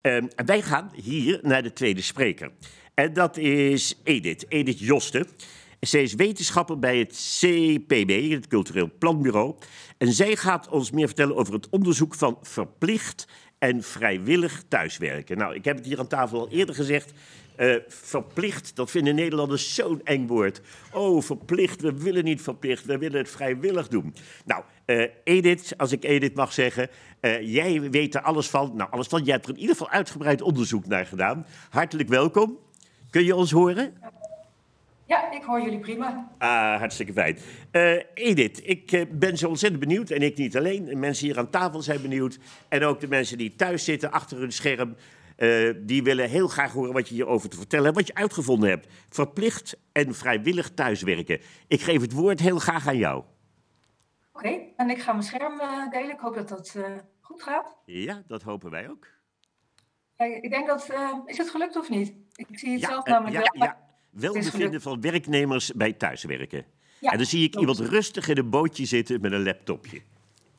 Ehm, wij gaan hier naar de tweede spreker. En dat is Edith, Edith Josten. Zij is wetenschapper bij het CPB, het Cultureel Planbureau. En zij gaat ons meer vertellen over het onderzoek van verplicht en vrijwillig thuiswerken. Nou, ik heb het hier aan tafel al eerder gezegd. Uh, verplicht, dat vinden Nederlanders zo'n eng woord. Oh, verplicht, we willen niet verplicht, we willen het vrijwillig doen. Nou, uh, Edith, als ik Edith mag zeggen, uh, jij weet er alles van. Nou, alles van. Jij hebt er in ieder geval uitgebreid onderzoek naar gedaan. Hartelijk welkom. Kun je ons horen? Ja, ik hoor jullie prima. Ah, hartstikke fijn. Edith, ik ben zo ontzettend benieuwd. En ik niet alleen. De mensen hier aan tafel zijn benieuwd. En ook de mensen die thuis zitten achter hun scherm. Uh, die willen heel graag horen wat je hierover te vertellen hebt, wat je uitgevonden hebt. Verplicht en vrijwillig thuiswerken. Ik geef het woord heel graag aan jou. Oké, okay, en ik ga mijn scherm uh, delen. Ik hoop dat dat uh, goed gaat. Ja, dat hopen wij ook. ik denk dat. is het gelukt of niet? Ik zie het ja, zelf namelijk ja, wel. Ja, welbevinden van werknemers bij thuiswerken. Ja, en dan zie ik iemand rustig in een bootje zitten met een laptopje.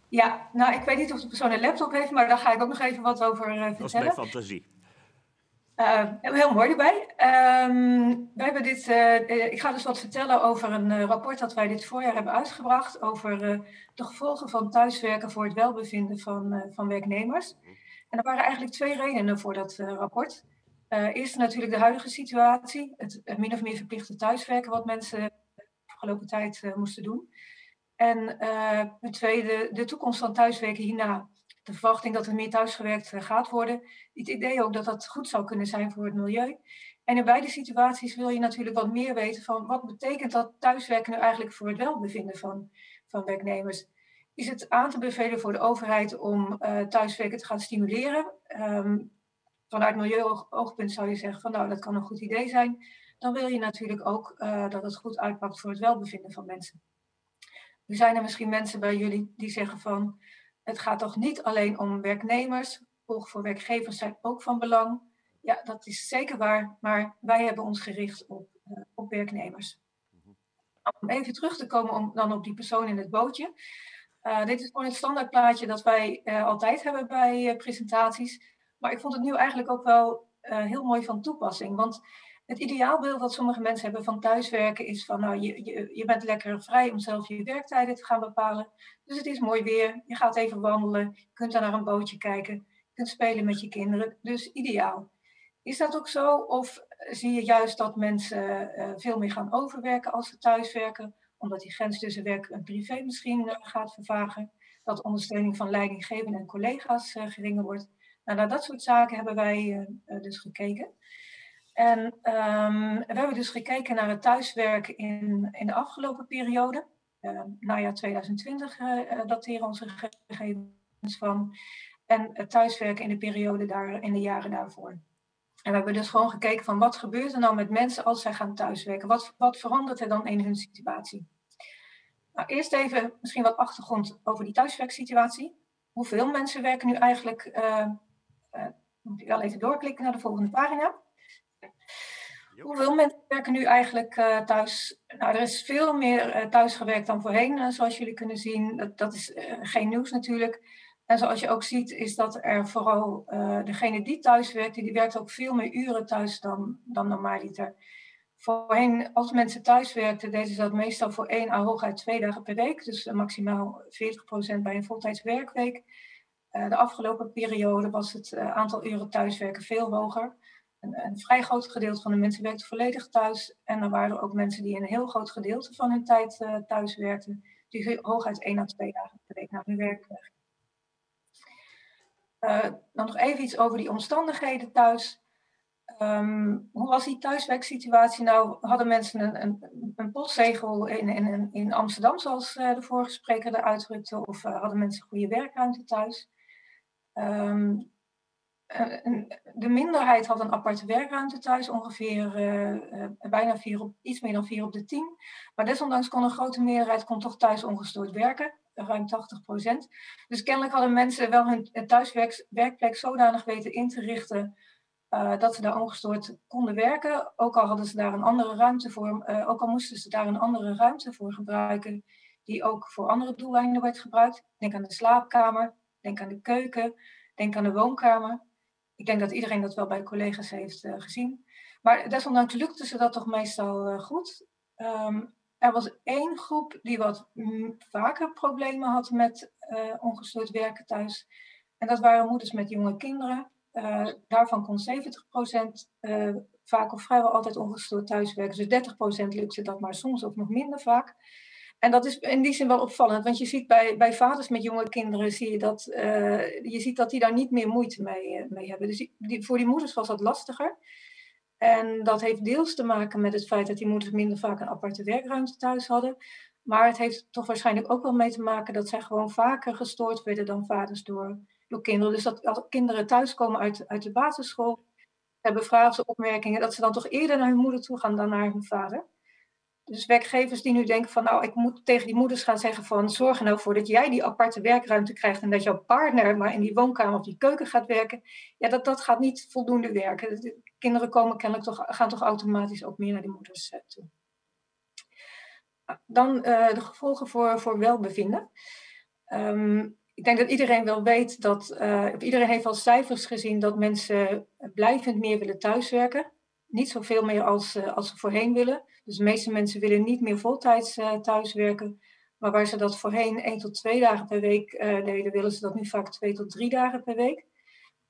Ja, nou, ik weet niet of de persoon een laptop heeft, maar daar ga ik ook nog even wat over vertellen. Dat is mijn fantasie. Uh, heel mooi erbij. Um, wij hebben dit, uh, ik ga dus wat vertellen over een rapport dat wij dit voorjaar hebben uitgebracht over de gevolgen van thuiswerken voor het welbevinden van, van werknemers. En er waren eigenlijk twee redenen voor dat rapport. eerst natuurlijk de huidige situatie, het, het min of meer verplichte thuiswerken wat mensen de afgelopen tijd moesten doen. En ten tweede, de toekomst van thuiswerken hierna. De verwachting dat er meer thuisgewerkt eh, gaat worden. Het idee ook dat dat goed zou kunnen zijn voor het milieu. En in beide situaties wil je natuurlijk wat meer weten van wat betekent dat thuiswerken nu eigenlijk voor het welbevinden van, van werknemers. Is het aan te bevelen voor de overheid om uh, thuiswerken te gaan stimuleren? Um, vanuit milieuoogpunt zou je zeggen van nou dat kan een goed idee zijn. Dan wil je natuurlijk ook uh, dat het goed uitpakt voor het welbevinden van mensen. Er zijn er misschien mensen bij jullie die zeggen van het gaat toch niet alleen om werknemers, volg voor werkgevers zijn ook van belang. Ja, dat is zeker waar, maar wij hebben ons gericht op, uh, op werknemers. Om even terug te komen om, dan op die persoon in het bootje. Uh, dit is gewoon het standaardplaatje dat wij uh, altijd hebben bij presentaties. Maar ik vond het nu eigenlijk ook wel heel mooi van toepassing. Want het ideaalbeeld dat sommige mensen hebben van thuiswerken is van, nou, je, je, je bent lekker vrij om zelf je werktijden te gaan bepalen. Dus het is mooi weer, je gaat even wandelen, je kunt daar naar een bootje kijken, je kunt spelen met je kinderen. Dus ideaal. Is dat ook zo? Of zie je juist dat mensen uh, veel meer gaan overwerken als ze thuiswerken, omdat die grens tussen werk en privé misschien uh, gaat vervagen? Dat ondersteuning van leidinggevenden en collega's uh, geringer wordt. Nou, naar dat soort zaken hebben wij dus gekeken. En um, we hebben dus gekeken naar het thuiswerken in, in de afgelopen periode. Uh, najaar 2020 uh, dateren onze gegevens van. En het thuiswerken in de periode daar, in de jaren daarvoor. En we hebben dus gewoon gekeken van wat gebeurt er nou met mensen als zij gaan thuiswerken? Wat, wat verandert er dan in hun situatie? Nou, eerst even misschien wat achtergrond over die thuiswerksituatie. Hoeveel mensen werken nu eigenlijk? Uh, moet ik wel even doorklikken naar de volgende pagina. Hoeveel mensen werken nu eigenlijk uh, thuis? Nou, er is veel meer uh, thuis gewerkt dan voorheen, uh, zoals jullie kunnen zien. Dat, dat is geen nieuws natuurlijk. En zoals je ook ziet, is dat er vooral degene die thuis werkt, die werkt ook veel meer uren thuis dan, dan normaaliter. Voorheen, als mensen thuis werkten, deden ze dat meestal voor één à hooguit twee dagen per week. Dus maximaal 40% bij een voltijds werkweek. de afgelopen periode was het aantal uren thuiswerken veel hoger een, vrij groot gedeelte van de mensen werkte volledig thuis. En er waren ook mensen die een heel groot gedeelte van hun tijd uh, thuis werkten. Die hooguit één à twee dagen per week naar hun werk werkten. Uh, dan nog even iets over die omstandigheden thuis. Um, hoe was die thuiswerksituatie nou? Hadden mensen een, een, een postzegel in, in, Amsterdam, zoals uh, de vorige spreker er uitdrukte? Of hadden mensen goede werkruimte thuis? Um, de minderheid had een aparte werkruimte thuis, ongeveer uh, uh, bijna vier op, iets meer dan vier op de tien. Maar desondanks kon een grote meerderheid kon toch thuis ongestoord werken, ruim 80 procent. Dus kennelijk hadden mensen wel hun thuiswerkplek zodanig weten in te richten dat ze daar ongestoord konden werken. Ook al hadden ze daar een andere ruimte voor, ook al moesten ze daar een andere ruimte voor gebruiken, die ook voor andere doeleinden werd gebruikt. Denk aan de slaapkamer, denk aan de keuken, denk aan de woonkamer ik denk dat iedereen dat wel bij collega's heeft gezien. Maar desondanks lukte ze dat toch meestal goed. Ehm, er was één groep die wat vaker problemen had met ongestoord werken thuis. En dat waren moeders met jonge kinderen. daarvan kon 70% uh, vaak of vrijwel altijd ongestoord thuiswerken. Dus 30% lukte dat, maar soms ook nog minder vaak. En dat is in die zin wel opvallend, want je ziet bij, bij vaders met jonge kinderen, zie je, dat, uh, je ziet dat die daar niet meer moeite mee, uh, mee hebben. Dus voor die moeders was dat lastiger. En dat heeft deels te maken met het feit dat die moeders minder vaak een aparte werkruimte thuis hadden. Maar het heeft toch waarschijnlijk ook wel mee te maken dat zij gewoon vaker gestoord werden dan vaders door, door kinderen. Dus dat als kinderen thuiskomen uit, uit de basisschool, hebben vragen opmerkingen, dat ze dan toch eerder naar hun moeder toe gaan dan naar hun vader. Dus werkgevers die nu denken van nou, ik moet tegen die moeders gaan zeggen van zorg er nou voor dat jij die aparte werkruimte krijgt en dat jouw partner maar in die woonkamer of die keuken gaat werken. Ja, dat, dat gaat niet voldoende werken. De kinderen komen kennelijk toch, gaan toch automatisch ook meer naar die moeders eh, toe. Dan uh, de gevolgen voor, voor welbevinden. Um, ik denk dat iedereen wel weet dat, uh, iedereen heeft al cijfers gezien dat mensen blijvend meer willen thuiswerken. Niet zoveel meer als, uh, als ze voorheen willen. Dus de meeste mensen willen niet meer voltijds uh, thuiswerken. Maar waar ze dat voorheen één tot twee dagen per week deden, willen ze dat nu vaak twee tot drie dagen per week.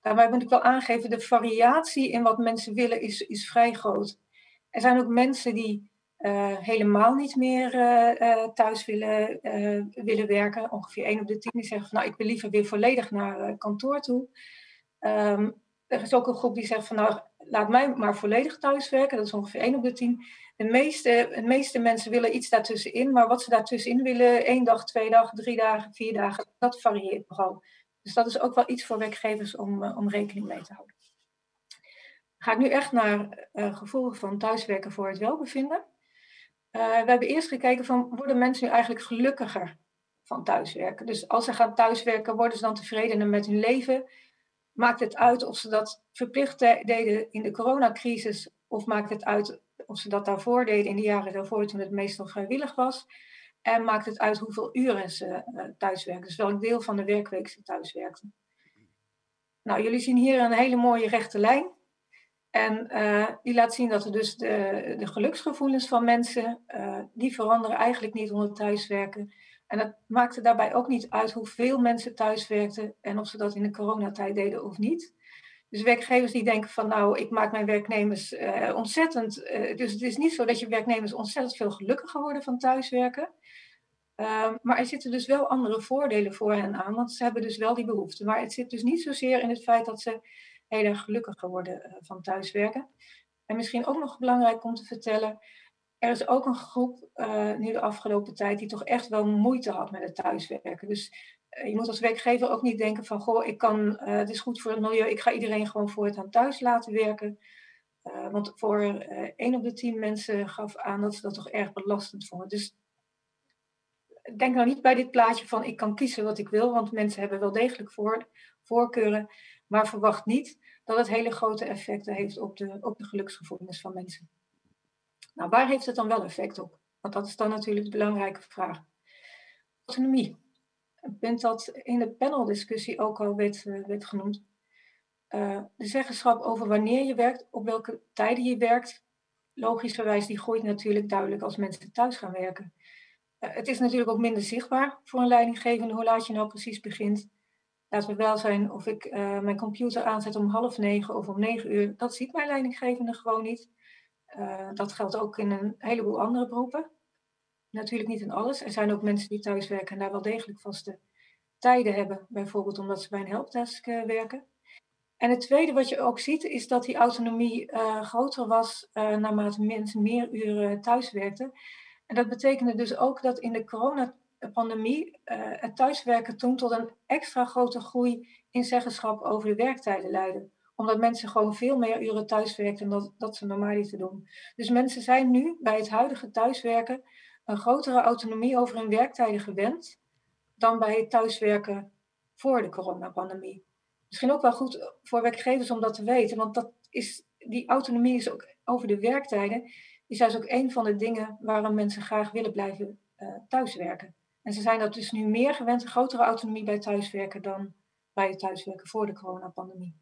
Daarbij moet ik wel aangeven, de variatie in wat mensen willen is, is vrij groot. Er zijn ook mensen die helemaal niet meer thuis willen, willen werken. Ongeveer 1 op de 10 die zeggen van nou ik wil liever weer volledig naar kantoor toe. Um, er is ook een groep die zegt van nou laat mij maar volledig thuis werken. Dat is ongeveer 1 op de 10. De meeste, de meeste mensen willen iets daartussenin, maar wat ze daartussenin willen, één dag, twee dagen, drie dagen, vier dagen, dat varieert nogal. Dus dat is ook wel iets voor werkgevers om, om rekening mee te houden. Ga ik nu echt naar gevolgen van thuiswerken voor het welbevinden. Uh, we hebben eerst gekeken van, worden mensen nu eigenlijk gelukkiger van thuiswerken? Dus als ze gaan thuiswerken, worden ze dan tevredener met hun leven? Maakt het uit of ze dat verplicht deden in de coronacrisis? Of maakt het uit of ze dat daarvoor deden in de jaren daarvoor, toen het meestal vrijwillig was? En maakt het uit hoeveel uren ze uh, thuiswerken? Dus welk deel van de werkweek ze thuiswerkten? Nou, jullie zien hier een hele mooie rechte lijn. En uh, die laat zien dat er dus de, de geluksgevoelens van mensen, uh, die veranderen eigenlijk niet onder thuiswerken. En dat maakte daarbij ook niet uit hoeveel mensen thuiswerkten en of ze dat in de coronatijd deden of niet. Dus werkgevers die denken van nou, ik maak mijn werknemers uh, ontzettend. dus het is niet zo dat je werknemers ontzettend veel gelukkiger worden van thuiswerken. Ehm, maar er zitten dus wel andere voordelen voor hen aan, want ze hebben dus wel die behoefte. Maar het zit dus niet zozeer in het feit dat ze heel erg gelukkig geworden uh, van thuiswerken. En misschien ook nog belangrijk om te vertellen, er is ook een groep uh, nu de afgelopen tijd die toch echt wel moeite had met het thuiswerken. Dus uh, je moet als werkgever ook niet denken van, goh, ik kan, het is goed voor het milieu, ik ga iedereen gewoon voortaan thuis laten werken. want voor één op de tien mensen gaf aan dat ze dat toch erg belastend vonden. Dus denk nou niet bij dit plaatje van ik kan kiezen wat ik wil, want mensen hebben wel degelijk voor, voorkeuren. Maar verwacht niet dat het hele grote effecten heeft op de, op de geluksgevoelens van mensen. Nou, waar heeft het dan wel effect op? Want dat is dan natuurlijk de belangrijke vraag. Autonomie. Een punt dat in de paneldiscussie ook al werd, uh, werd genoemd. Uh, de zeggenschap over wanneer je werkt, op welke tijden je werkt, logischerwijs, die groeit natuurlijk duidelijk als mensen thuis gaan werken. Uh, het is natuurlijk ook minder zichtbaar voor een leidinggevende hoe laat je nou precies begint. Laten we wel zijn of ik mijn computer aanzet om half negen of om negen uur. Dat ziet mijn leidinggevende gewoon niet. Uh, dat geldt ook in een heleboel andere beroepen. Natuurlijk niet in alles. Er zijn ook mensen die thuiswerken en daar wel degelijk vaste tijden hebben. Bijvoorbeeld omdat ze bij een helpdesk uh, werken. En het tweede wat je ook ziet is dat die autonomie groter was naarmate mensen meer uren thuiswerkten. En dat betekende dus ook dat in de corona pandemie uh, het thuiswerken toen tot een extra grote groei in zeggenschap over de werktijden leidde. Omdat mensen gewoon veel meer uren thuiswerkten dan dat, dat ze normaal te doen. Dus mensen zijn nu bij het huidige thuiswerken een grotere autonomie over hun werktijden gewend dan bij het thuiswerken voor de coronapandemie. Misschien ook wel goed voor werkgevers om dat te weten, want dat is, die autonomie is ook over de werktijden, is juist ook een van de dingen waarom mensen graag willen blijven uh, thuiswerken. En ze zijn dat dus nu meer gewend, een grotere autonomie bij thuiswerken dan bij het thuiswerken voor de coronapandemie.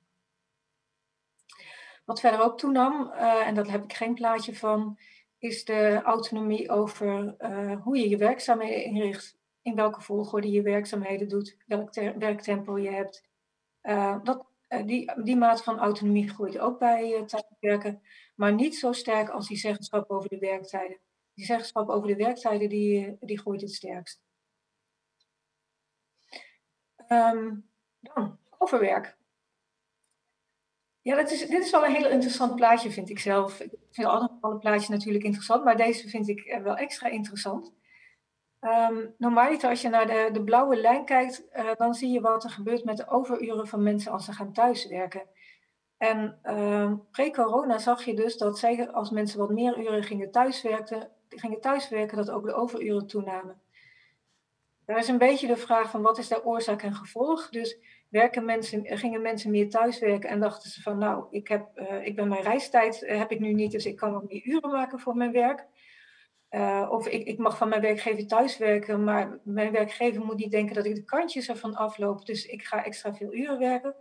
Wat verder ook toenam, en daar heb ik geen plaatje van, is de autonomie over hoe je je werkzaamheden inricht, in welke volgorde je werkzaamheden doet, welk werktempo je hebt. dat, die, die maat van autonomie groeit ook bij thuiswerken, maar niet zo sterk als die zeggenschap over de werktijden. Die zeggenschap over de werktijden die, die groeit het sterkst. Um, dan, overwerk. Ja, dat is, dit is wel een heel interessant plaatje, vind ik zelf. Ik vind alle, plaatjes natuurlijk interessant, maar deze vind ik wel extra interessant. Um, als je naar de, de blauwe lijn kijkt, uh, dan zie je wat er gebeurt met de overuren van mensen als ze gaan thuiswerken. En uh, pre-corona zag je dus dat zij, als mensen wat meer uren gingen thuiswerken, gingen thuiswerken, dat ook de overuren toenamen. Daar is een beetje de vraag van wat is daar oorzaak en gevolg. Dus werken mensen, gingen mensen meer thuiswerken en dachten ze van nou, ik, heb, uh, ik ben mijn reistijd uh, heb ik nu niet, dus ik kan wat meer uren maken voor mijn werk. Uh, of ik, ik mag van mijn werkgever thuiswerken, maar mijn werkgever moet niet denken dat ik de kantjes ervan afloop, dus ik ga extra veel uren werken.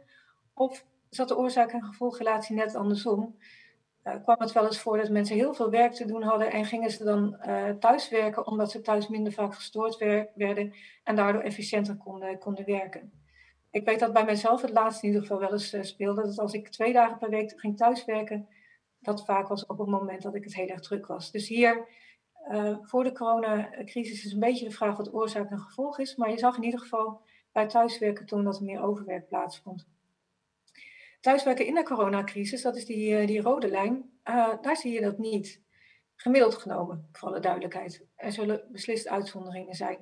Of zat de oorzaak en gevolgrelatie net andersom? kwam het wel eens voor dat mensen heel veel werk te doen hadden en gingen ze dan thuiswerken omdat ze thuis minder vaak gestoord werden en daardoor efficiënter konden, konden werken. Ik weet dat bij mezelf het laatst in ieder geval wel eens uh, speelde. Dat als ik twee dagen per week ging thuiswerken, dat vaak was op het moment dat ik het heel erg druk was. Dus hier, voor de coronacrisis is een beetje de vraag wat oorzaak en gevolg is. Maar je zag in ieder geval bij thuiswerken toen dat er meer overwerk plaatsvond. Thuiswerken in de coronacrisis, dat is die, eh, die rode lijn, daar zie je dat niet. Gemiddeld genomen, voor alle duidelijkheid. Er zullen beslist uitzonderingen zijn.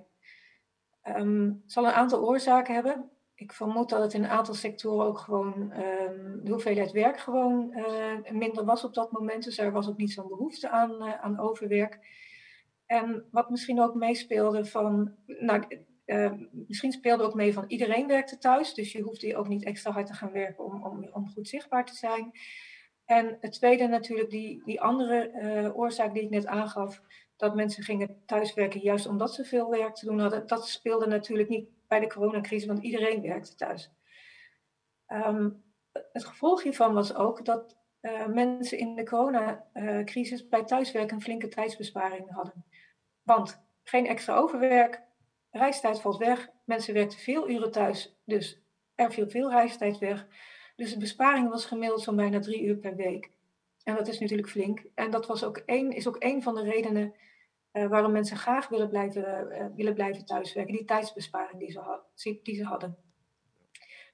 Um, zal een aantal oorzaken hebben. Ik vermoed dat het in een aantal sectoren ook gewoon um, de hoeveelheid werk gewoon uh, minder was op dat moment. Dus er was ook niet zo'n behoefte aan, uh, aan overwerk. En wat misschien ook meespeelde van, nou, uh, misschien speelde ook mee van iedereen werkte thuis, dus je hoefde ook niet extra hard te gaan werken om, om, om goed zichtbaar te zijn. En het tweede natuurlijk, die, die andere oorzaak die ik net aangaf, dat mensen gingen thuiswerken juist omdat ze veel werk te doen hadden, dat speelde natuurlijk niet bij de coronacrisis, want iedereen werkte thuis. Um, het gevolg hiervan was ook dat uh, mensen in de coronacrisis bij thuiswerken een flinke tijdsbesparing hadden. Want geen extra overwerk, reistijd valt weg. Mensen werkten veel uren thuis, dus er viel veel reistijd weg. Dus de besparing was gemiddeld zo'n bijna drie uur per week. En dat is natuurlijk flink. En dat was ook één, is ook een van de redenen uh, waarom mensen graag willen blijven, uh, willen blijven thuiswerken. Die tijdsbesparing die ze, die ze hadden.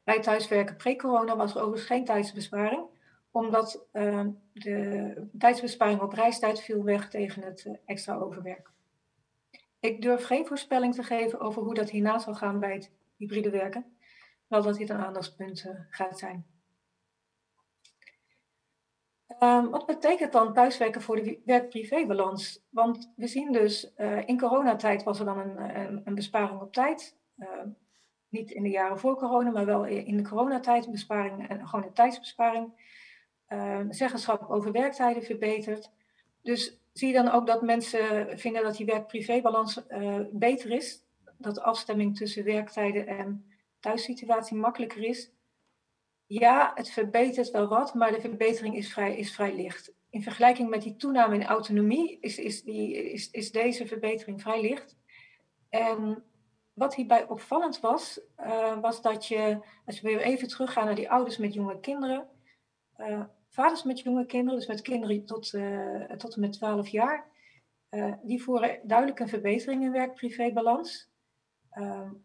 Bij thuiswerken pre-corona was er overigens geen tijdsbesparing. Omdat uh, de tijdsbesparing op reistijd viel weg tegen het extra overwerk. Ik durf geen voorspelling te geven over hoe dat hierna zal gaan bij het hybride werken. Wel dat dit een aandachtspunt gaat zijn. Um, wat betekent dan thuiswerken voor de werk-privé-balans? Want we zien dus, uh, in coronatijd was er dan een, een, besparing op tijd. Uh, niet in de jaren voor corona, maar wel in de coronatijd een besparing en gewoon een tijdsbesparing. zeggenschap over werktijden verbeterd. Dus zie je dan ook dat mensen vinden dat die werk-privé-balans uh, beter is? Dat de afstemming tussen werktijden en thuissituatie makkelijker is? Ja, het verbetert wel wat, maar de verbetering is vrij, is vrij licht. In vergelijking met die toename in autonomie is, is, die, is, is deze verbetering vrij licht. En wat hierbij opvallend was, uh, was dat je, als we weer even teruggaan naar die ouders met jonge kinderen, uh, vaders met jonge kinderen, dus met kinderen tot, uh, tot en met 12 jaar, die voeren duidelijk een verbetering in werk-privé-balans.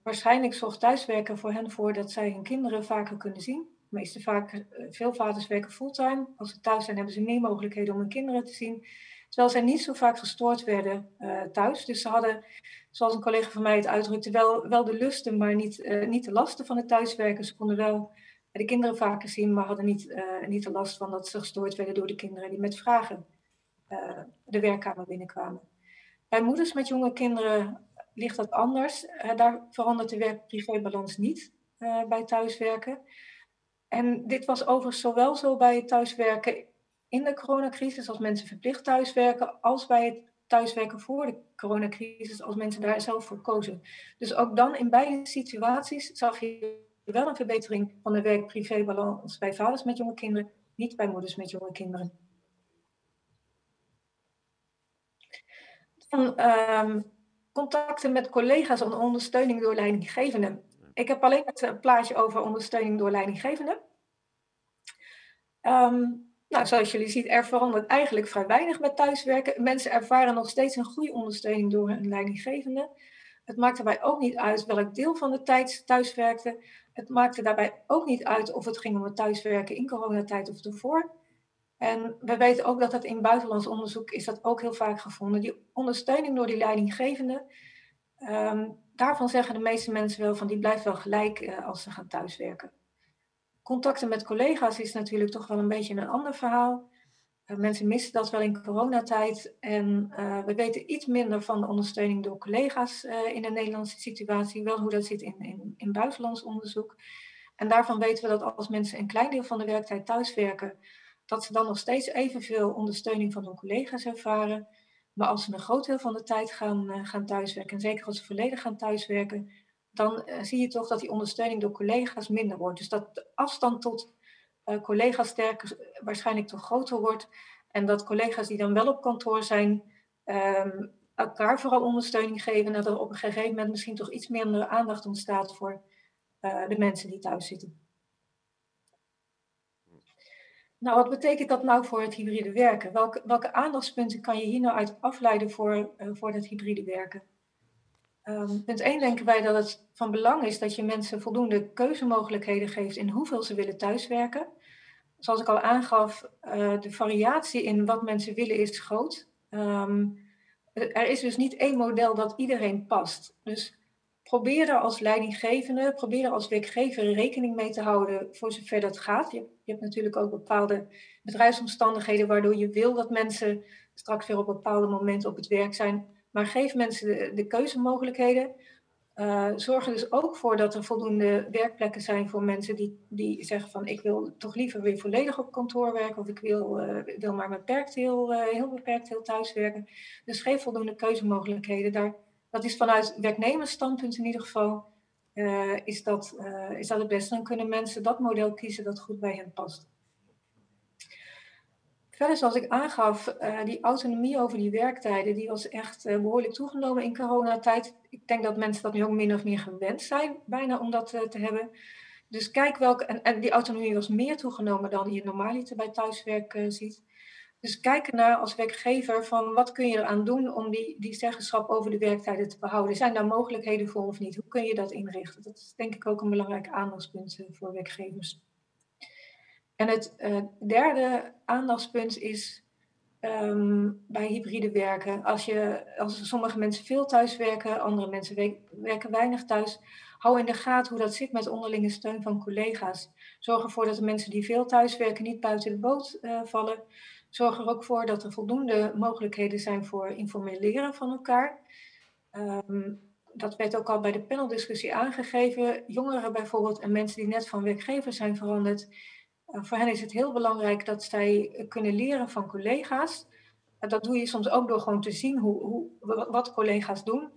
Waarschijnlijk zorgt thuiswerken voor hen voor dat zij hun kinderen vaker kunnen zien. Meeste vaak, veel vaders werken fulltime. Als ze thuis zijn, hebben ze meer mogelijkheden om hun kinderen te zien. Terwijl zij niet zo vaak gestoord werden thuis. Dus ze hadden, zoals een collega van mij het uitdrukte, wel, wel de lusten, maar niet, niet de lasten van het thuiswerken. Ze konden wel de kinderen vaker zien, maar hadden niet, niet de last van dat ze gestoord werden door de kinderen die met vragen de werkkamer binnenkwamen. Bij moeders met jonge kinderen ligt dat anders. Daar verandert de werk-privé-balans niet bij thuiswerken. En dit was overigens zowel zo bij het thuiswerken in de coronacrisis, als mensen verplicht thuiswerken, als bij het thuiswerken voor de coronacrisis, als mensen daar zelf voor kozen. Dus ook dan in beide situaties zag je wel een verbetering van de werk-privé-balans bij vaders met jonge kinderen, niet bij moeders met jonge kinderen. Van ehm, contacten met collega's en ondersteuning door leidinggevenden. Ik heb alleen het plaatje over ondersteuning door leidinggevenden. Um, nou, zoals jullie zien, er verandert eigenlijk vrij weinig met thuiswerken. Mensen ervaren nog steeds een goede ondersteuning door hun leidinggevende. Het maakt daarbij ook niet uit welk deel van de tijd thuiswerkte. Het maakte daarbij ook niet uit of het ging om het thuiswerken in coronatijd of ervoor. En we weten ook dat dat in buitenlands onderzoek is dat ook heel vaak gevonden. Die ondersteuning door die leidinggevende, um, daarvan zeggen de meeste mensen wel van die blijft wel gelijk uh, als ze gaan thuiswerken. Contacten met collega's is natuurlijk toch wel een beetje een ander verhaal. Uh, mensen missen dat wel in coronatijd. En uh, we weten iets minder van de ondersteuning door collega's in de Nederlandse situatie. Wel hoe dat zit in, in, in buitenlands onderzoek. En daarvan weten we dat als mensen een klein deel van de werktijd thuiswerken, dat ze dan nog steeds evenveel ondersteuning van hun collega's ervaren. Maar als ze een groot deel van de tijd gaan, uh, gaan thuiswerken, en zeker als ze volledig gaan thuiswerken, dan uh, zie je toch dat die ondersteuning door collega's minder wordt. Dus dat de afstand tot uh, collega's sterker waarschijnlijk toch groter wordt. En dat collega's die dan wel op kantoor zijn, um, elkaar vooral ondersteuning geven. En dat er op een gegeven moment misschien toch iets minder aandacht ontstaat voor de mensen die thuis zitten. Nou, wat betekent dat nou voor het hybride werken? Welke, welke aandachtspunten kan je hier nou uit afleiden voor, uh, voor het hybride werken? Um, punt 1 denken wij dat het van belang is dat je mensen voldoende keuzemogelijkheden geeft in hoeveel ze willen thuiswerken. Zoals ik al aangaf, uh, de variatie in wat mensen willen is groot. Um, er is dus niet één model dat iedereen past. Dus probeer er als leidinggevende, probeer er als werkgever rekening mee te houden voor zover dat gaat. Je, hebt natuurlijk ook bepaalde bedrijfsomstandigheden waardoor je wil dat mensen straks weer op bepaalde momenten op het werk zijn. Maar geef mensen de, de keuzemogelijkheden. Uh, zorg er dus ook voor dat er voldoende werkplekken zijn voor mensen die, die zeggen van ik wil toch liever weer volledig op kantoor werken of ik wil, uh, wil maar beperkt heel, uh, heel beperkt heel thuis werken. Dus geef voldoende keuzemogelijkheden. Daar dat is vanuit werknemersstandpunt in ieder geval, uh, is, dat, uh, is dat het beste. Dan kunnen mensen dat model kiezen dat goed bij hen past. Verder, zoals ik aangaf, uh, die autonomie over die werktijden, die was echt behoorlijk toegenomen in coronatijd. Ik denk dat mensen dat nu ook min of meer gewend zijn, bijna om dat te hebben. Dus kijk welke, en, en, die autonomie was meer toegenomen dan je normaliter bij thuiswerk ziet. Dus kijken naar als werkgever van wat kun je eraan doen om die, die zeggenschap over de werktijden te behouden. Zijn daar mogelijkheden voor of niet? Hoe kun je dat inrichten? Dat is denk ik ook een belangrijk aandachtspunt eh, voor werkgevers. En het uh, derde aandachtspunt is um, bij hybride werken. Als, je, als sommige mensen veel thuis werken, andere mensen werken weinig thuis. Hou in de gaten hoe dat zit met onderlinge steun van collega's. Zorg ervoor dat de mensen die veel thuis werken niet buiten de boot uh, vallen. Zorg er ook voor dat er voldoende mogelijkheden zijn voor informeel leren van elkaar. Um, dat werd ook al bij de paneldiscussie aangegeven. Jongeren bijvoorbeeld en mensen die net van werkgever zijn veranderd. Uh, voor hen is het heel belangrijk dat zij kunnen leren van collega's. Dat doe je soms ook door gewoon te zien hoe, hoe, wat collega's doen.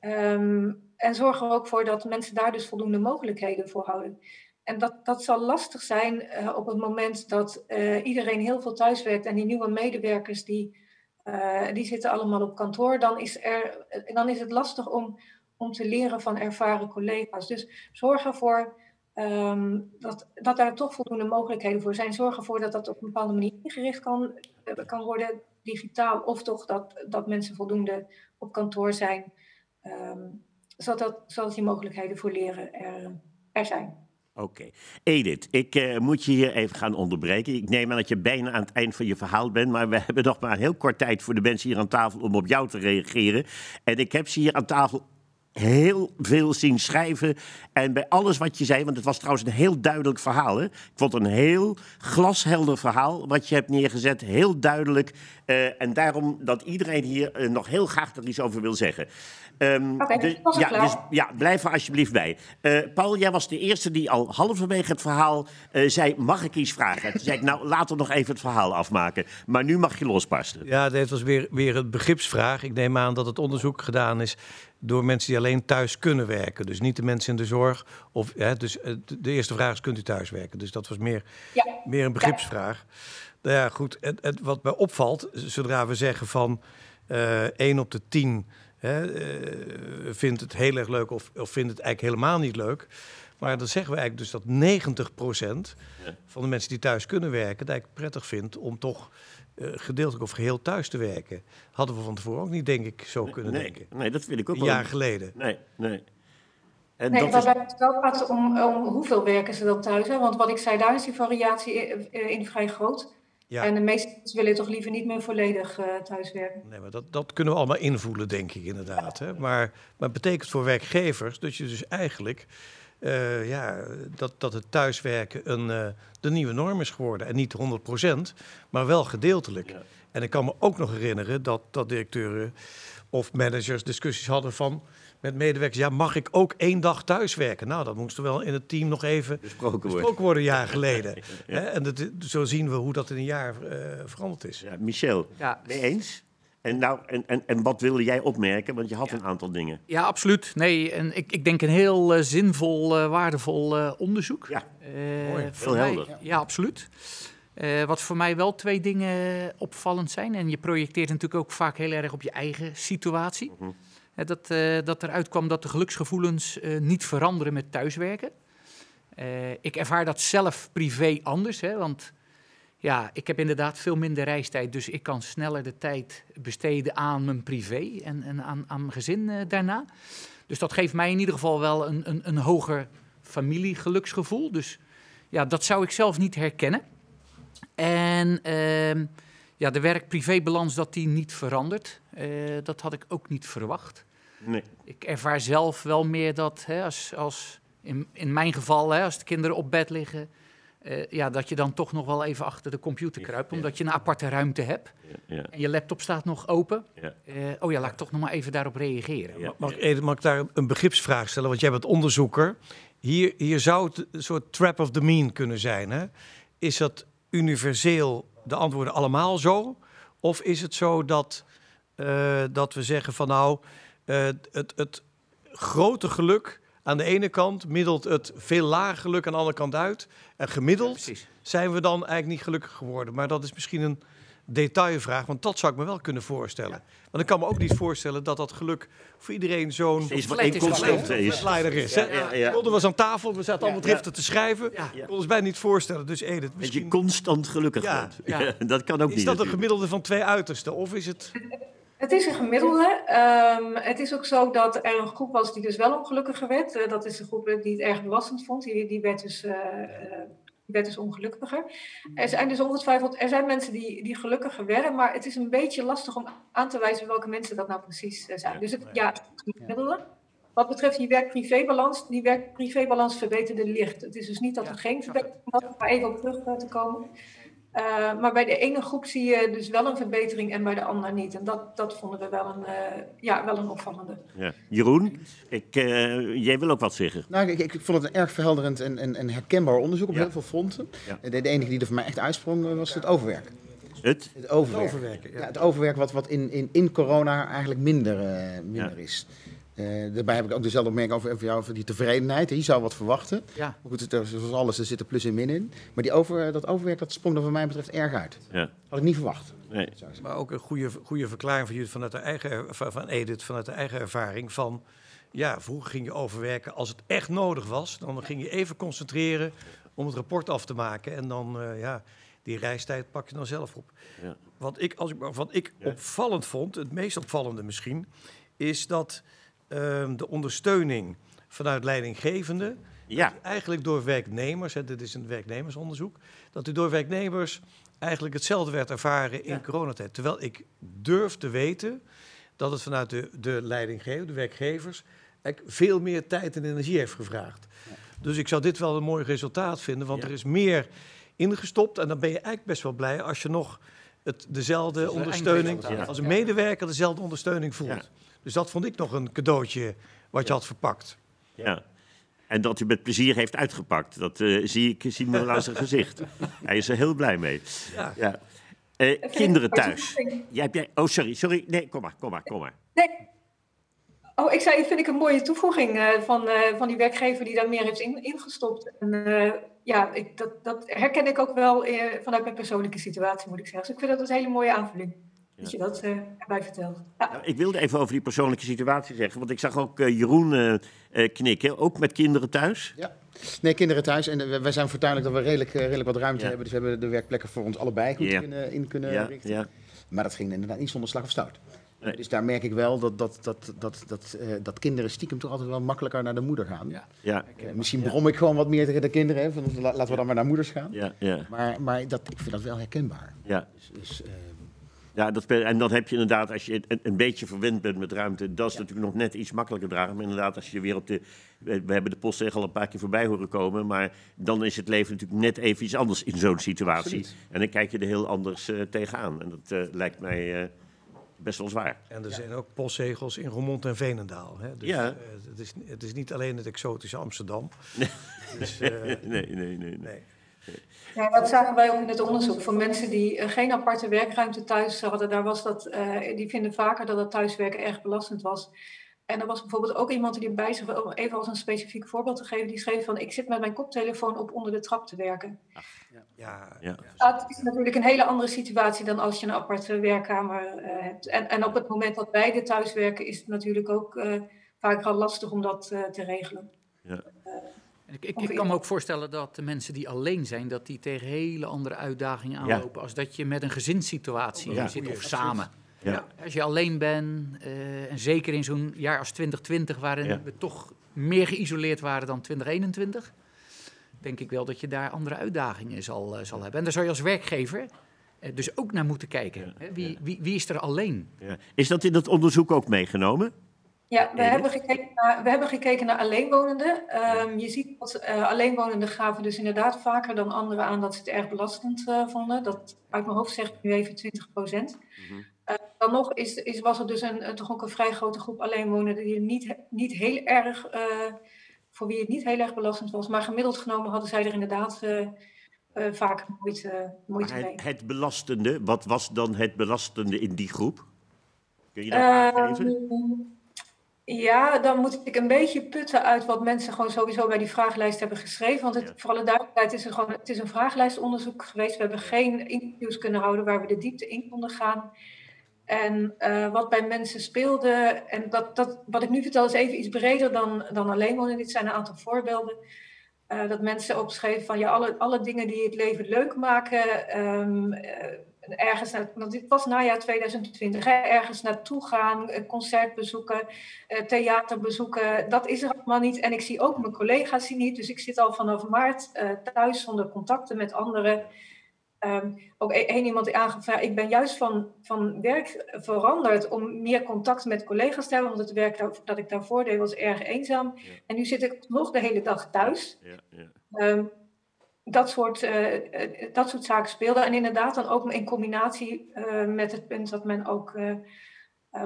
Um, en zorg er ook voor dat mensen daar dus voldoende mogelijkheden voor houden. En dat, dat zal lastig zijn uh, op het moment dat uh, iedereen heel veel thuiswerkt en die nieuwe medewerkers die, uh, die zitten allemaal op kantoor. Dan is, er, dan is het lastig om, om te leren van ervaren collega's. Dus zorg ervoor um, dat, dat daar toch voldoende mogelijkheden voor zijn. Zorg ervoor dat dat op een bepaalde manier ingericht kan, kan worden, digitaal. Of toch dat, dat mensen voldoende op kantoor zijn. Um, zodat, zodat die mogelijkheden voor leren er, er zijn. Oké. Edith, ik uh, moet je hier even gaan onderbreken. Ik neem aan dat je bijna aan het eind van je verhaal bent, maar we hebben nog maar heel kort tijd voor de mensen hier aan tafel om op jou te reageren. En ik heb ze hier aan tafel heel veel zien schrijven. En bij alles wat je zei, want het was trouwens een heel duidelijk verhaal. Hè? Ik vond het een heel glashelder verhaal wat je hebt neergezet. Heel duidelijk. Uh, en daarom dat iedereen hier uh, nog heel graag er iets over wil zeggen. Um, Oké, okay, ja, dus, ja, blijf er alsjeblieft bij. Uh, Paul, jij was de eerste die al halverwege het verhaal zei: Mag ik iets vragen? Toen zei ik: Nou, laten we nog even het verhaal afmaken. Maar nu mag je losbarsten. Ja, dit was weer, weer een begripsvraag. Ik neem aan dat het onderzoek gedaan is door mensen die alleen thuis kunnen werken. Dus niet de mensen in de zorg. Of, hè, dus eh, de eerste vraag is, kunt u thuis werken? Dus dat was meer, Ja. meer een begripsvraag. Nou ja, goed. Het, het, wat mij opvalt, zodra we zeggen van eh 1 op de 10 hè, eh, vindt het heel erg leuk of, of vindt het eigenlijk helemaal niet leuk. Maar dan zeggen we eigenlijk dus dat 90% Ja. van de mensen die thuis kunnen werken, het eigenlijk prettig vindt om toch eh, gedeeltelijk of geheel thuis te werken. Hadden we van tevoren ook niet, denk ik, zo kunnen nee, denken. nee, dat wil ik ook Een wel. jaar geleden. Nee, nee. En Nee, dat maar is, bij het wel gaat om, om hoeveel werken ze dan thuis. Hè? Want wat ik zei, daar is die variatie in, in vrij groot. Ja. En de meeste mensen willen toch liever niet meer volledig eh thuiswerken. Nee, maar dat, dat kunnen we allemaal invoelen, denk ik inderdaad. Hè? Maar, maar het betekent voor werkgevers dat je dus eigenlijk eh, ja, dat, dat het thuiswerken een, eh, de nieuwe norm is geworden. En niet 100%, maar wel gedeeltelijk. Ja. En ik kan me ook nog herinneren dat, dat directeuren of managers discussies hadden van met medewerkers, ja, mag ik ook één dag thuiswerken? Nou, dat moest er wel in het team nog even besproken besproken worden een jaar geleden. Hè? En dat, zo zien we hoe dat in een jaar eh, veranderd is. Ja, Michel, Ja. mee eens? En, nou, en, en, en wat wilde jij opmerken? Want je had een aantal dingen. Ja, absoluut. Nee, en ik, ik denk een heel eh, zinvol, eh, waardevol eh, onderzoek. Ja, Eh, Mooi. Heel mij- helder. Ja, absoluut. Eh, wat voor mij wel twee dingen opvallend zijn. En je projecteert natuurlijk ook vaak heel erg op je eigen situatie. Eh, dat, eh, dat eruit kwam dat de geluksgevoelens eh, niet veranderen met thuiswerken. Eh, ik ervaar dat zelf privé anders. Hè, want ja, ik heb inderdaad veel minder reistijd. Dus ik kan sneller de tijd besteden aan mijn privé en, en aan, aan mijn gezin eh, daarna. Dus dat geeft mij in ieder geval wel een, een, een hoger familiegeluksgevoel. Dus ja, dat zou ik zelf niet herkennen. En ehm, ja, de werk-privé-balans dat die niet verandert, eh, dat had ik ook niet verwacht. nee. Ik ervaar zelf wel meer dat, hè, als, als in, in mijn geval, hè, als de kinderen op bed liggen, eh, ja, dat je dan toch nog wel even achter de computer kruipt, omdat je een aparte ruimte hebt. Ja, ja, En je laptop staat nog open. ja. Eh, oh ja, laat ik toch nog maar even daarop reageren. Ja. Mag, ik, mag ik daar een begripsvraag stellen? Want jij bent onderzoeker. Hier, hier zou het een soort trap of the mean kunnen zijn. Hè? Is dat universeel de antwoorden allemaal zo? Of is het zo dat, eh, dat we zeggen van nou, eh, het, het grote geluk aan de ene kant middelt het veel lager geluk aan de andere kant uit. En gemiddeld zijn we dan eigenlijk niet gelukkig geworden. Maar dat is misschien een detailvraag, want dat zou ik me wel kunnen voorstellen. Want ik kan me ook niet voorstellen dat dat geluk voor iedereen zo'n Is één is gelijk. is. is. Ja, ja. Was aan tafel, we zaten allemaal Ja. driftig te schrijven. Ja. Ik kon ons bijna niet voorstellen. Dus Edith, Dat je misschien constant gelukkig bent. Ja. dat kan ook is niet. dat een gemiddelde van twee uitersten? Of is het... Het is een gemiddelde. Ehm, het is ook zo dat er een groep was die dus wel ongelukkiger werd. Eh, dat is de groep die het erg belastend vond. Die, die, werd, dus, eh, werd dus ongelukkiger. Er zijn dus ongetwijfeld er zijn mensen die, die gelukkiger werden. Maar het is een beetje lastig om aan te wijzen welke mensen dat nou precies eh, zijn. Dus het, ja, gemiddelde. Wat betreft die werk-privé-balans, die werk-privé-balans verbeterde licht. Het is dus niet dat er geen verbetering was, maar even op terug te komen. Uh, maar bij de ene groep zie je dus wel een verbetering en bij de ander niet. En dat, dat vonden we wel een, uh, ja, wel een opvallende. Ja. Jeroen, ik, uh, jij wil ook wat zeggen. Nou, ik, ik vond het een erg verhelderend en, en, en herkenbaar onderzoek op Ja. heel veel fronten. Ja. De, de enige die er voor mij echt uitsprong was het overwerk. Het? Het overwerk. Overwerken, ja. Ja, het overwerk wat, wat in, in, in corona eigenlijk minder, uh, minder Ja. is. Uh, daarbij heb ik ook dezelfde opmerking over, over, jou, over die tevredenheid. Je zou wat verwachten. Ja. Maar goed, het, er- zoals alles, er zitten plus en min in. Maar die over, dat overwerk dat sprong er wat mij betreft erg uit. Ja. Had ik niet verwacht. Nee. Maar ook een goede, goede verklaring van jullie vanuit de eigen, van van Edith, vanuit de eigen ervaring. Van ja, vroeger ging je overwerken als het echt nodig was. Dan ging je even concentreren om het rapport af te maken. En dan, eh, ja, die reistijd pak je dan zelf op. Ja. Wat ik, als ik, wat ik Ja. opvallend vond, het meest opvallende misschien, is dat ehm, de ondersteuning vanuit leidinggevende Ja. eigenlijk door werknemers, hè, dit is een werknemersonderzoek, dat die door werknemers eigenlijk hetzelfde werd ervaren in Ja. coronatijd. Terwijl ik durf te weten dat het vanuit de, de de werkgevers, veel meer tijd en energie heeft gevraagd. Dus ik zou dit wel een mooi resultaat vinden, want Ja. er is meer ingestopt en dan ben je eigenlijk best wel blij als je nog het, dezelfde ondersteuning, als een medewerker dezelfde ondersteuning voelt. Dus dat vond ik nog een cadeautje wat je Ja. had verpakt. Ja. En dat hij met plezier heeft uitgepakt. Dat eh, zie ik zie me wel aan zijn gezicht. Hij is er heel blij mee. Ja. Ja. Eh, kinderen thuis. Jij, hebt jij, oh, sorry, sorry. Nee, kom maar, kom maar, kom maar. Nee. Oh, ik zei, vind ik een mooie toevoeging eh, van, eh, van die werkgever die daar meer heeft in, ingestopt. En eh, ja, ik, dat, dat herken ik ook wel eh, vanuit mijn persoonlijke situatie, moet ik zeggen. Dus ik vind dat een hele mooie aanvulling. Dat je dat eh, erbij vertelt. Ja. Nou, ik wilde even over die persoonlijke situatie zeggen, want ik zag ook eh, Jeroen eh, eh, knikken, ook met kinderen thuis. Ja. Nee, kinderen thuis. En wij zijn voortuinlijk dat we redelijk, redelijk wat ruimte Ja. hebben. Dus we hebben de werkplekken voor ons allebei goed Ja. in, in kunnen Ja, richten. ja. Maar dat ging inderdaad niet zonder slag of stoot. Nee. Dus daar merk ik wel dat, dat, dat, dat, dat, eh, dat kinderen stiekem toch altijd wel makkelijker naar de moeder gaan. Ja. Ja, misschien brom ik gewoon wat meer tegen de kinderen. Hè, van, la- laten we dan maar naar moeders gaan. ja, ja. Maar, maar dat, ik vind dat wel herkenbaar. ja. Dus, dus, eh, Ja, dat, en dan heb je inderdaad, als je een, een beetje verwend bent met ruimte, dat is natuurlijk nog net iets makkelijker dragen. Maar inderdaad, als je weer op de. We we hebben de postzegel al een paar keer voorbij horen komen. Maar dan is het leven natuurlijk net even iets anders in zo'n situatie. Absoluut. En dan kijk je er heel anders eh, tegenaan. En dat eh, lijkt mij eh, best wel zwaar. En er zijn ook postzegels in Roermond en Veenendaal. Hè? Dus, Ja. eh, het, is, het is niet alleen het exotische Amsterdam. Dus, eh, Nee, nee, nee. nee. Ja, dat zagen wij ook in het onderzoek. Voor mensen die eh, geen aparte werkruimte thuis hadden, daar was dat, eh, die vinden vaker dat het thuiswerken erg belastend was. En er was bijvoorbeeld ook iemand die bij zich, om even als een specifiek voorbeeld te geven, die schreef van ik zit met mijn koptelefoon op onder de trap te werken. Ja, Ja. Dat is natuurlijk een hele andere situatie dan als je een aparte werkkamer eh, hebt. En, en op het moment dat beide thuiswerken is het natuurlijk ook eh, vaak al lastig om dat eh, te regelen. En Ik, ik, ik kan me ook voorstellen dat de mensen die alleen zijn, dat die tegen hele andere uitdagingen Ja. aanlopen. Als dat je met een gezinssituatie Ja. zit of samen. Ja. Als je alleen bent, eh, en zeker in zo'n jaar als 2020, waarin Ja. we toch meer geïsoleerd waren dan 2021, denk ik wel dat je daar andere uitdagingen zal, eh, zal hebben. En daar zou je als werkgever eh, dus ook naar moeten kijken. Hè, Wie, wie, wie is er alleen? Ja. Is dat in dat onderzoek ook meegenomen? Ja, we hebben, gekeken naar, we hebben gekeken naar alleenwonenden. Ehm, je ziet dat eh, alleenwonenden gaven dus inderdaad vaker dan anderen aan dat ze het erg belastend eh, vonden. Dat uit mijn hoofd zegt nu even 20 procent. Mhm. dan nog is, is, was er dus een, eh, toch ook een vrij grote groep alleenwonenden die niet, niet heel erg, eh, voor wie het niet heel erg belastend was. Maar gemiddeld genomen hadden zij er inderdaad eh eh, vaak moeite, moeite Maar mee. het, het belastende, wat was dan het belastende in die groep? Kun je dat Ehm, aangeven? Ja, dan moet ik een beetje putten uit wat mensen gewoon sowieso bij die vragenlijst hebben geschreven. Want het, Ja. voor alle duidelijkheid is het gewoon, het is een vragenlijstonderzoek geweest. We hebben geen interviews kunnen houden waar we de diepte in konden gaan. En eh, wat bij mensen speelde, en dat, dat, wat ik nu vertel is even iets breder dan, dan alleen wonen. Dit zijn een aantal voorbeelden. Eh, dat mensen opschreven van ja, alle, alle dingen die het leven leuk maken. ehm, eh, ergens, naar, want dit was najaar 2020, hè, ergens naartoe gaan, een concert bezoeken, eh, theater bezoeken. Dat is er allemaal niet. En ik zie ook mijn collega's niet. Dus ik zit al vanaf maart eh, thuis zonder contacten met anderen. Ehm, ook e- één iemand die ja, ik ben juist van, van werk veranderd om meer contact met collega's te hebben. Want het werk dat, dat ik daarvoor deed was erg eenzaam. Ja. En nu zit ik nog de hele dag thuis. Ja, ja. Ehm, dat, soort, eh, eh, dat soort zaken speelden. En inderdaad dan ook in combinatie eh, met het punt dat men ook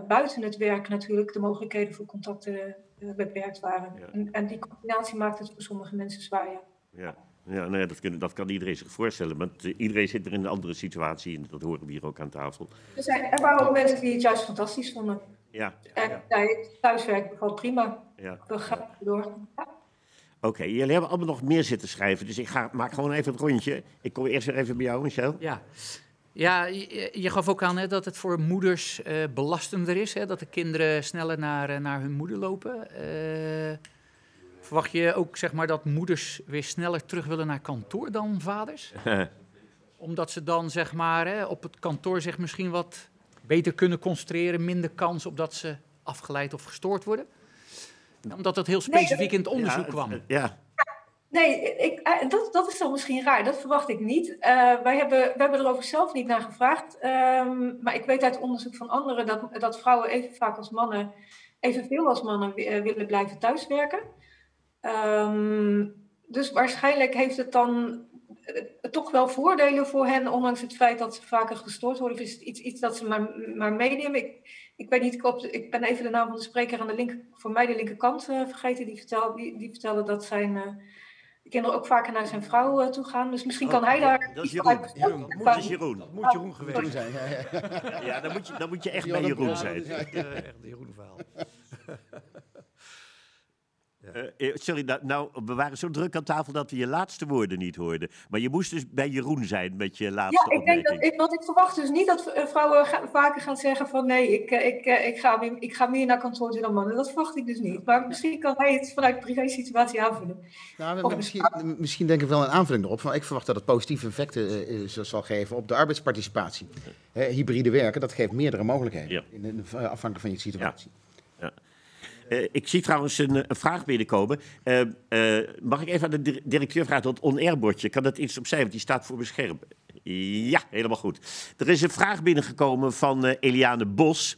buiten het werk natuurlijk de mogelijkheden voor contacten beperkt waren. Ja. En, en die combinatie maakt het voor sommige mensen zwaar. Ja. Ja, ja nou ja, dat, kunnen, dat kan iedereen zich voorstellen. Want iedereen zit er in een andere situatie. En dat horen we hier ook aan tafel. Er, zijn, er waren ook mensen die het juist fantastisch vonden. Ja, En zei, thuiswerk bevalt prima. ja. We gaan door. Oké, jullie hebben allemaal nog meer zitten schrijven. Dus ik ga, maak gewoon even het rondje. Ik kom eerst weer even bij jou, Michel. Ja, ja je, je gaf ook aan hè, dat het voor moeders eh, belastender is. Hè, dat de kinderen sneller naar, eh, naar hun moeder lopen. Eh, verwacht je ook zeg maar, dat moeders weer sneller terug willen naar kantoor dan vaders? Omdat ze dan zeg maar, hè, op het kantoor zich misschien wat beter kunnen concentreren. Minder kans op dat ze afgeleid of gestoord worden. Omdat dat heel specifiek in het onderzoek ja, kwam. Ja, Nee, ik, eh, dat, dat is dan misschien raar. Dat verwacht ik niet. Eh, wij hebben, we hebben er over zelf niet naar gevraagd. Ehm, maar ik weet uit onderzoek van anderen dat, dat vrouwen even vaak als mannen, evenveel als mannen eh, willen blijven thuiswerken. Ehm, dus waarschijnlijk heeft het dan toch wel voordelen voor hen, ondanks het feit dat ze vaker gestoord worden. Of is het iets, iets dat ze maar, maar meenemen? Ik, ik weet niet, ik, op, ik ben even de naam van de spreker aan de linker, voor mij de linkerkant eh, vergeten. Die, vertel, die, die vertelde dat zijn eh, kinderen ook vaker naar zijn vrouw eh, toe gaan. Dus misschien kan hij daar dat is Jeroen. uit- Jeroen, Dat is Jeroen. Dat moet Jeroen geweest zijn. ja, ja. Ja, dan moet je, dan moet je echt Ja, bij Jeroen ja, zijn. dat is- Eh, echt een Eh, eh, sorry, nou, nou, we waren zo druk aan tafel dat we je laatste woorden niet hoorden. Maar je moest dus bij Jeroen zijn met je laatste Ja, ik denk dat ik, want ik verwacht dus niet dat eh, vrouwen ga- vaker gaan zeggen van nee, ik, ik, ik, ga, meer, ik ga meer naar kantoor toe dan mannen. Dat verwacht ik dus niet. Maar misschien kan hij het vanuit privé situatie aanvullen. Nou, Of- misschien, misschien denk ik wel een aanvulling erop. Van, ik verwacht dat het positieve effecten zal geven op de arbeidsparticipatie. Hè, hybride werken, dat geeft meerdere mogelijkheden. Ja. In, in- afhankelijk van je situatie. Eh, ik zie trouwens een, eh, een vraag binnenkomen. Eh, mag ik even aan de dir- directeur vragen, dat on-air bordje, kan dat iets opzij, want die staat voor mijn scherm. Ja, helemaal goed. Er is een vraag binnengekomen van Eliane Bos.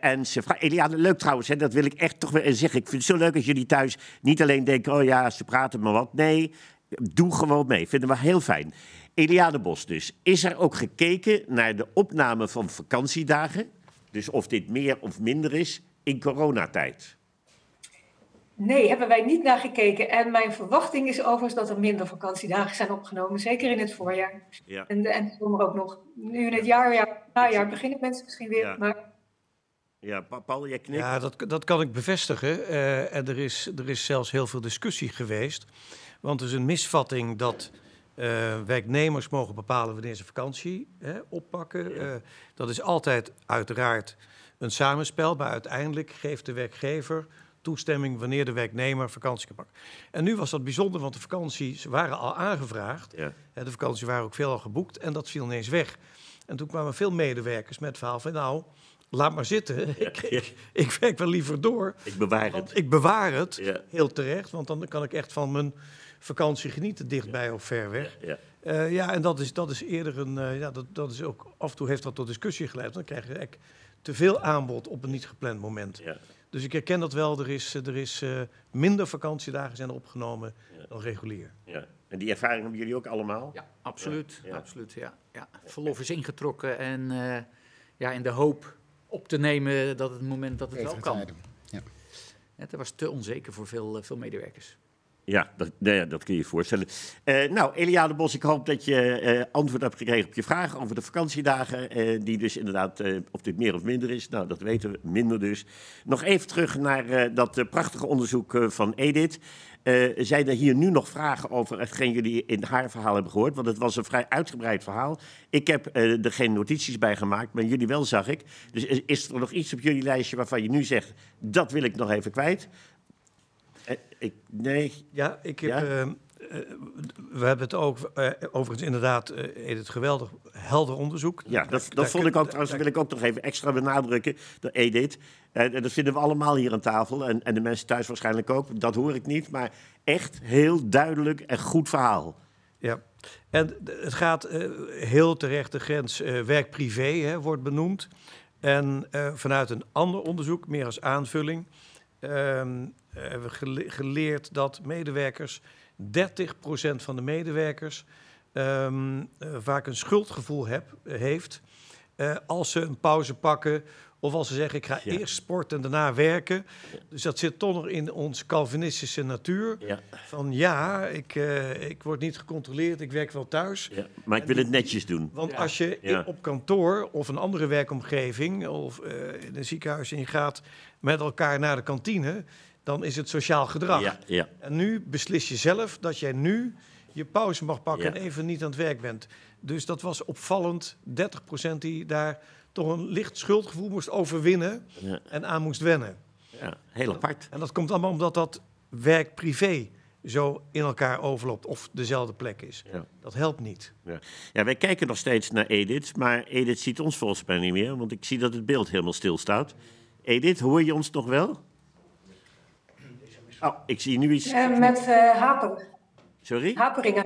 En ze vraagt, Eliane, leuk trouwens, hè, dat wil ik echt toch weer zeggen. Ik vind het zo leuk als jullie thuis niet alleen denken, oh ja, ze praten maar wat. Nee, doe gewoon mee. Vinden we heel fijn. Eliane Bos dus. Is er ook gekeken naar de opname van vakantiedagen? Dus of dit meer of minder is in coronatijd? Nee, hebben wij niet naar gekeken. En mijn verwachting is overigens dat er minder vakantiedagen zijn opgenomen. Zeker in het voorjaar. Ja. En, de- en de zomer ook nog. Nu in het jaar, ja, najaar beginnen mensen misschien weer. Ja. Maar Ja, Pa- Paul, jij knikt. Ja, dat, dat kan ik bevestigen. Eh, en er is, er is zelfs heel veel discussie geweest. Want er is een misvatting dat eh, werknemers mogen bepalen wanneer ze vakantie hè, oppakken. Eh, dat is altijd uiteraard een samenspel, maar uiteindelijk geeft de werkgever toestemming wanneer de werknemer vakantie kan pakken. En nu was dat bijzonder, want de vakanties waren al aangevraagd. Ja. De vakanties waren ook veel al geboekt en dat viel ineens weg. En toen kwamen veel medewerkers met het verhaal van... nou, laat maar zitten, ik, ik, ik werk wel liever door. Ik bewaar het. ik bewaar het, Ja. heel terecht, want dan kan ik echt van mijn vakantie genieten, dichtbij of ver weg. Ja. Eh, ja, en dat is, dat is eerder een, eh, ja, dat, dat is ook, af en toe heeft dat tot discussie geleid. Dan krijg je te veel aanbod op een niet gepland moment. Ja. Dus ik herken dat wel, er is, eh, er is eh, minder vakantiedagen zijn opgenomen dan regulier. Ja. En die ervaring hebben jullie ook allemaal? Ja, absoluut. Ja. absoluut ja. Ja. Verlof is ingetrokken en eh, ja, in de hoop op te nemen dat het moment dat het wel kan. tijden. Het was te onzeker voor veel, veel medewerkers. Ja, dat, ja, dat kun je je voorstellen. Eh, nou, Eliade Bos, ik hoop dat je eh, antwoord hebt gekregen op je vraag over de vakantiedagen. eh, die dus inderdaad, of dit meer of minder is. Nou, dat weten we, minder dus. Nog even terug naar dat prachtige onderzoek van Edith. Zijn er hier nu nog vragen over hetgeen jullie in haar verhaal hebben gehoord? Want het was een vrij uitgebreid verhaal. Ik heb er geen notities bij gemaakt, maar jullie wel, zag ik. Dus is, is er nog iets op jullie lijstje waarvan je nu zegt, dat wil ik nog even kwijt? Eh, ik, nee, Ja, ik heb, Ja? eh, eh, we hebben het ook, overigens inderdaad, eh Edith, geweldig helder onderzoek. Ja, dat, dat vond ik ook trouwens, wil ik ook nog even extra benadrukken, de Edith. En en dat vinden we allemaal hier aan tafel en, en de mensen thuis waarschijnlijk ook. Dat hoor ik niet, maar echt heel duidelijk en goed verhaal. Ja, en het gaat heel terecht de grens werk-privé wordt benoemd. En vanuit een ander onderzoek, meer als aanvulling, ehm, hebben we gele- geleerd dat medewerkers, 30% van de medewerkers, ehm, eh, vaak een schuldgevoel heb, heeft eh, als ze een pauze pakken of als ze zeggen ik ga Ja. eerst sporten en daarna werken. Dus dat zit toch nog in onze Calvinistische natuur. Ja, Van ja, ik, eh, ik word niet gecontroleerd, ik werk wel thuis. ja. Maar ik wil het netjes doen. Want Ja. als je in- op kantoor of een andere werkomgeving of eh, in een ziekenhuis en je gaat met elkaar naar de kantine, dan is het sociaal gedrag. Ja, ja. En nu beslis je zelf dat jij nu je pauze mag pakken Ja. en even niet aan het werk bent. Dus dat was opvallend, 30% die daar toch een licht schuldgevoel moest overwinnen en aan moest wennen. ja. Heel apart. En dat komt allemaal omdat dat werk-privé zo in elkaar overloopt of dezelfde plek is. Ja. Dat helpt niet. Ja. ja, wij kijken nog steeds naar Edith, maar Edith ziet ons volgens mij niet meer, want ik zie dat het beeld helemaal stilstaat. Edith, hoor je ons nog wel? Oh, ik zie nu iets. eh, met eh, haper, Sorry? haperingen.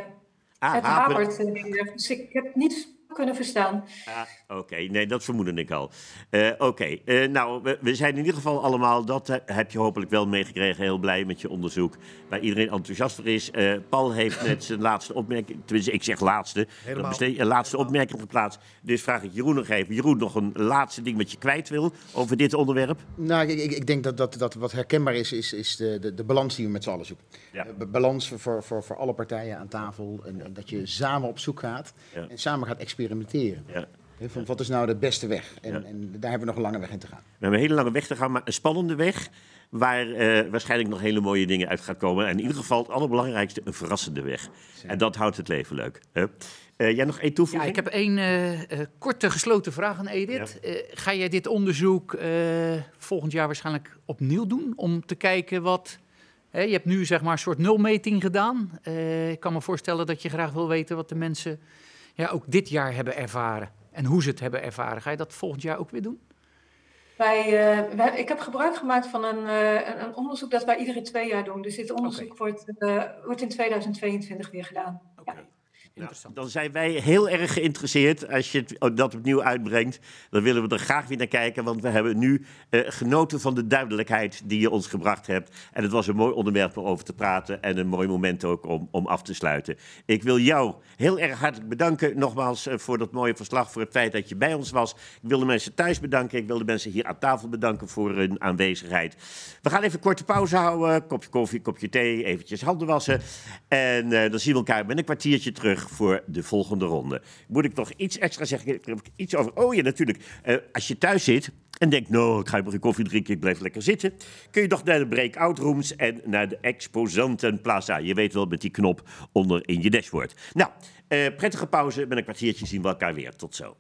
Ah, het haper- hapert. dus ik heb niet kunnen verstaan. Ah, Oké, nee, dat vermoedde ik al. Eh, Oké, eh, nou, we, we zijn in ieder geval allemaal, dat heb je hopelijk wel meegekregen, heel blij met je onderzoek, waar iedereen enthousiast voor is. Eh, Paul heeft net zijn laatste opmerking, tenminste, ik zeg laatste, Helemaal. besteed, een laatste opmerking geplaatst. Dus vraag ik Jeroen nog even. Jeroen, nog een laatste ding wat je kwijt wil over dit onderwerp? Nou, ik, ik, ik denk dat, dat, dat wat herkenbaar is, is, is de, de, de balans die we met z'n allen zoeken. Ja. Balans voor, voor, voor alle partijen aan tafel. En, en dat je samen op zoek gaat Ja. en samen gaat experimenteren. Ja. Hè, Van, wat is nou de beste weg? En, Ja. en daar hebben we nog een lange weg in te gaan. We hebben een hele lange weg te gaan, maar een spannende weg. waar eh, waarschijnlijk nog hele mooie dingen uit gaan komen. En in ieder geval het allerbelangrijkste, een verrassende weg. En dat houdt het leven leuk. Hè? Eh, jij nog één Ja, toevoeging? ik heb één eh, eh, korte gesloten vraag aan Edith. Eh, ga jij dit onderzoek eh, volgend jaar waarschijnlijk opnieuw doen? Om te kijken wat... Hè, je hebt nu zeg maar een soort nulmeting gedaan. Eh, ik kan me voorstellen dat je graag wil weten wat de mensen ja, ook dit jaar hebben ervaren. En hoe ze het hebben ervaren. Ga je dat volgend jaar ook weer doen? Wij, eh, wij- ik heb gebruik gemaakt van een, eh, een, een onderzoek dat wij iedere twee jaar doen. Dus dit onderzoek wordt, eh, wordt in 2022 weer gedaan. Ja. Interessant. Dan zijn wij heel erg geïnteresseerd als je het, dat opnieuw uitbrengt. Dan willen we er graag weer naar kijken, want we hebben nu eh, genoten van de duidelijkheid die je ons gebracht hebt. En het was een mooi onderwerp om over te praten en een mooi moment ook om, om af te sluiten. Ik wil jou heel erg hartelijk bedanken nogmaals eh, voor dat mooie verslag, voor het feit dat je bij ons was. Ik wil de mensen thuis bedanken, ik wil de mensen hier aan tafel bedanken voor hun aanwezigheid. We gaan even een korte pauze houden, kopje koffie, kopje thee, eventjes handen wassen. En eh, dan zien we elkaar met een kwartiertje terug voor de volgende ronde. Moet ik nog iets extra zeggen? Iets over. Oh ja, natuurlijk. Eh, als je thuis zit en denkt, nou, ik ga even een koffie drinken, ik blijf lekker zitten. Kun je toch naar de breakout rooms en naar de Exposantenplaza. Je weet wel, met die knop onder in je dashboard. Nou, eh, prettige pauze. Met een kwartiertje zien we elkaar weer. Tot zo.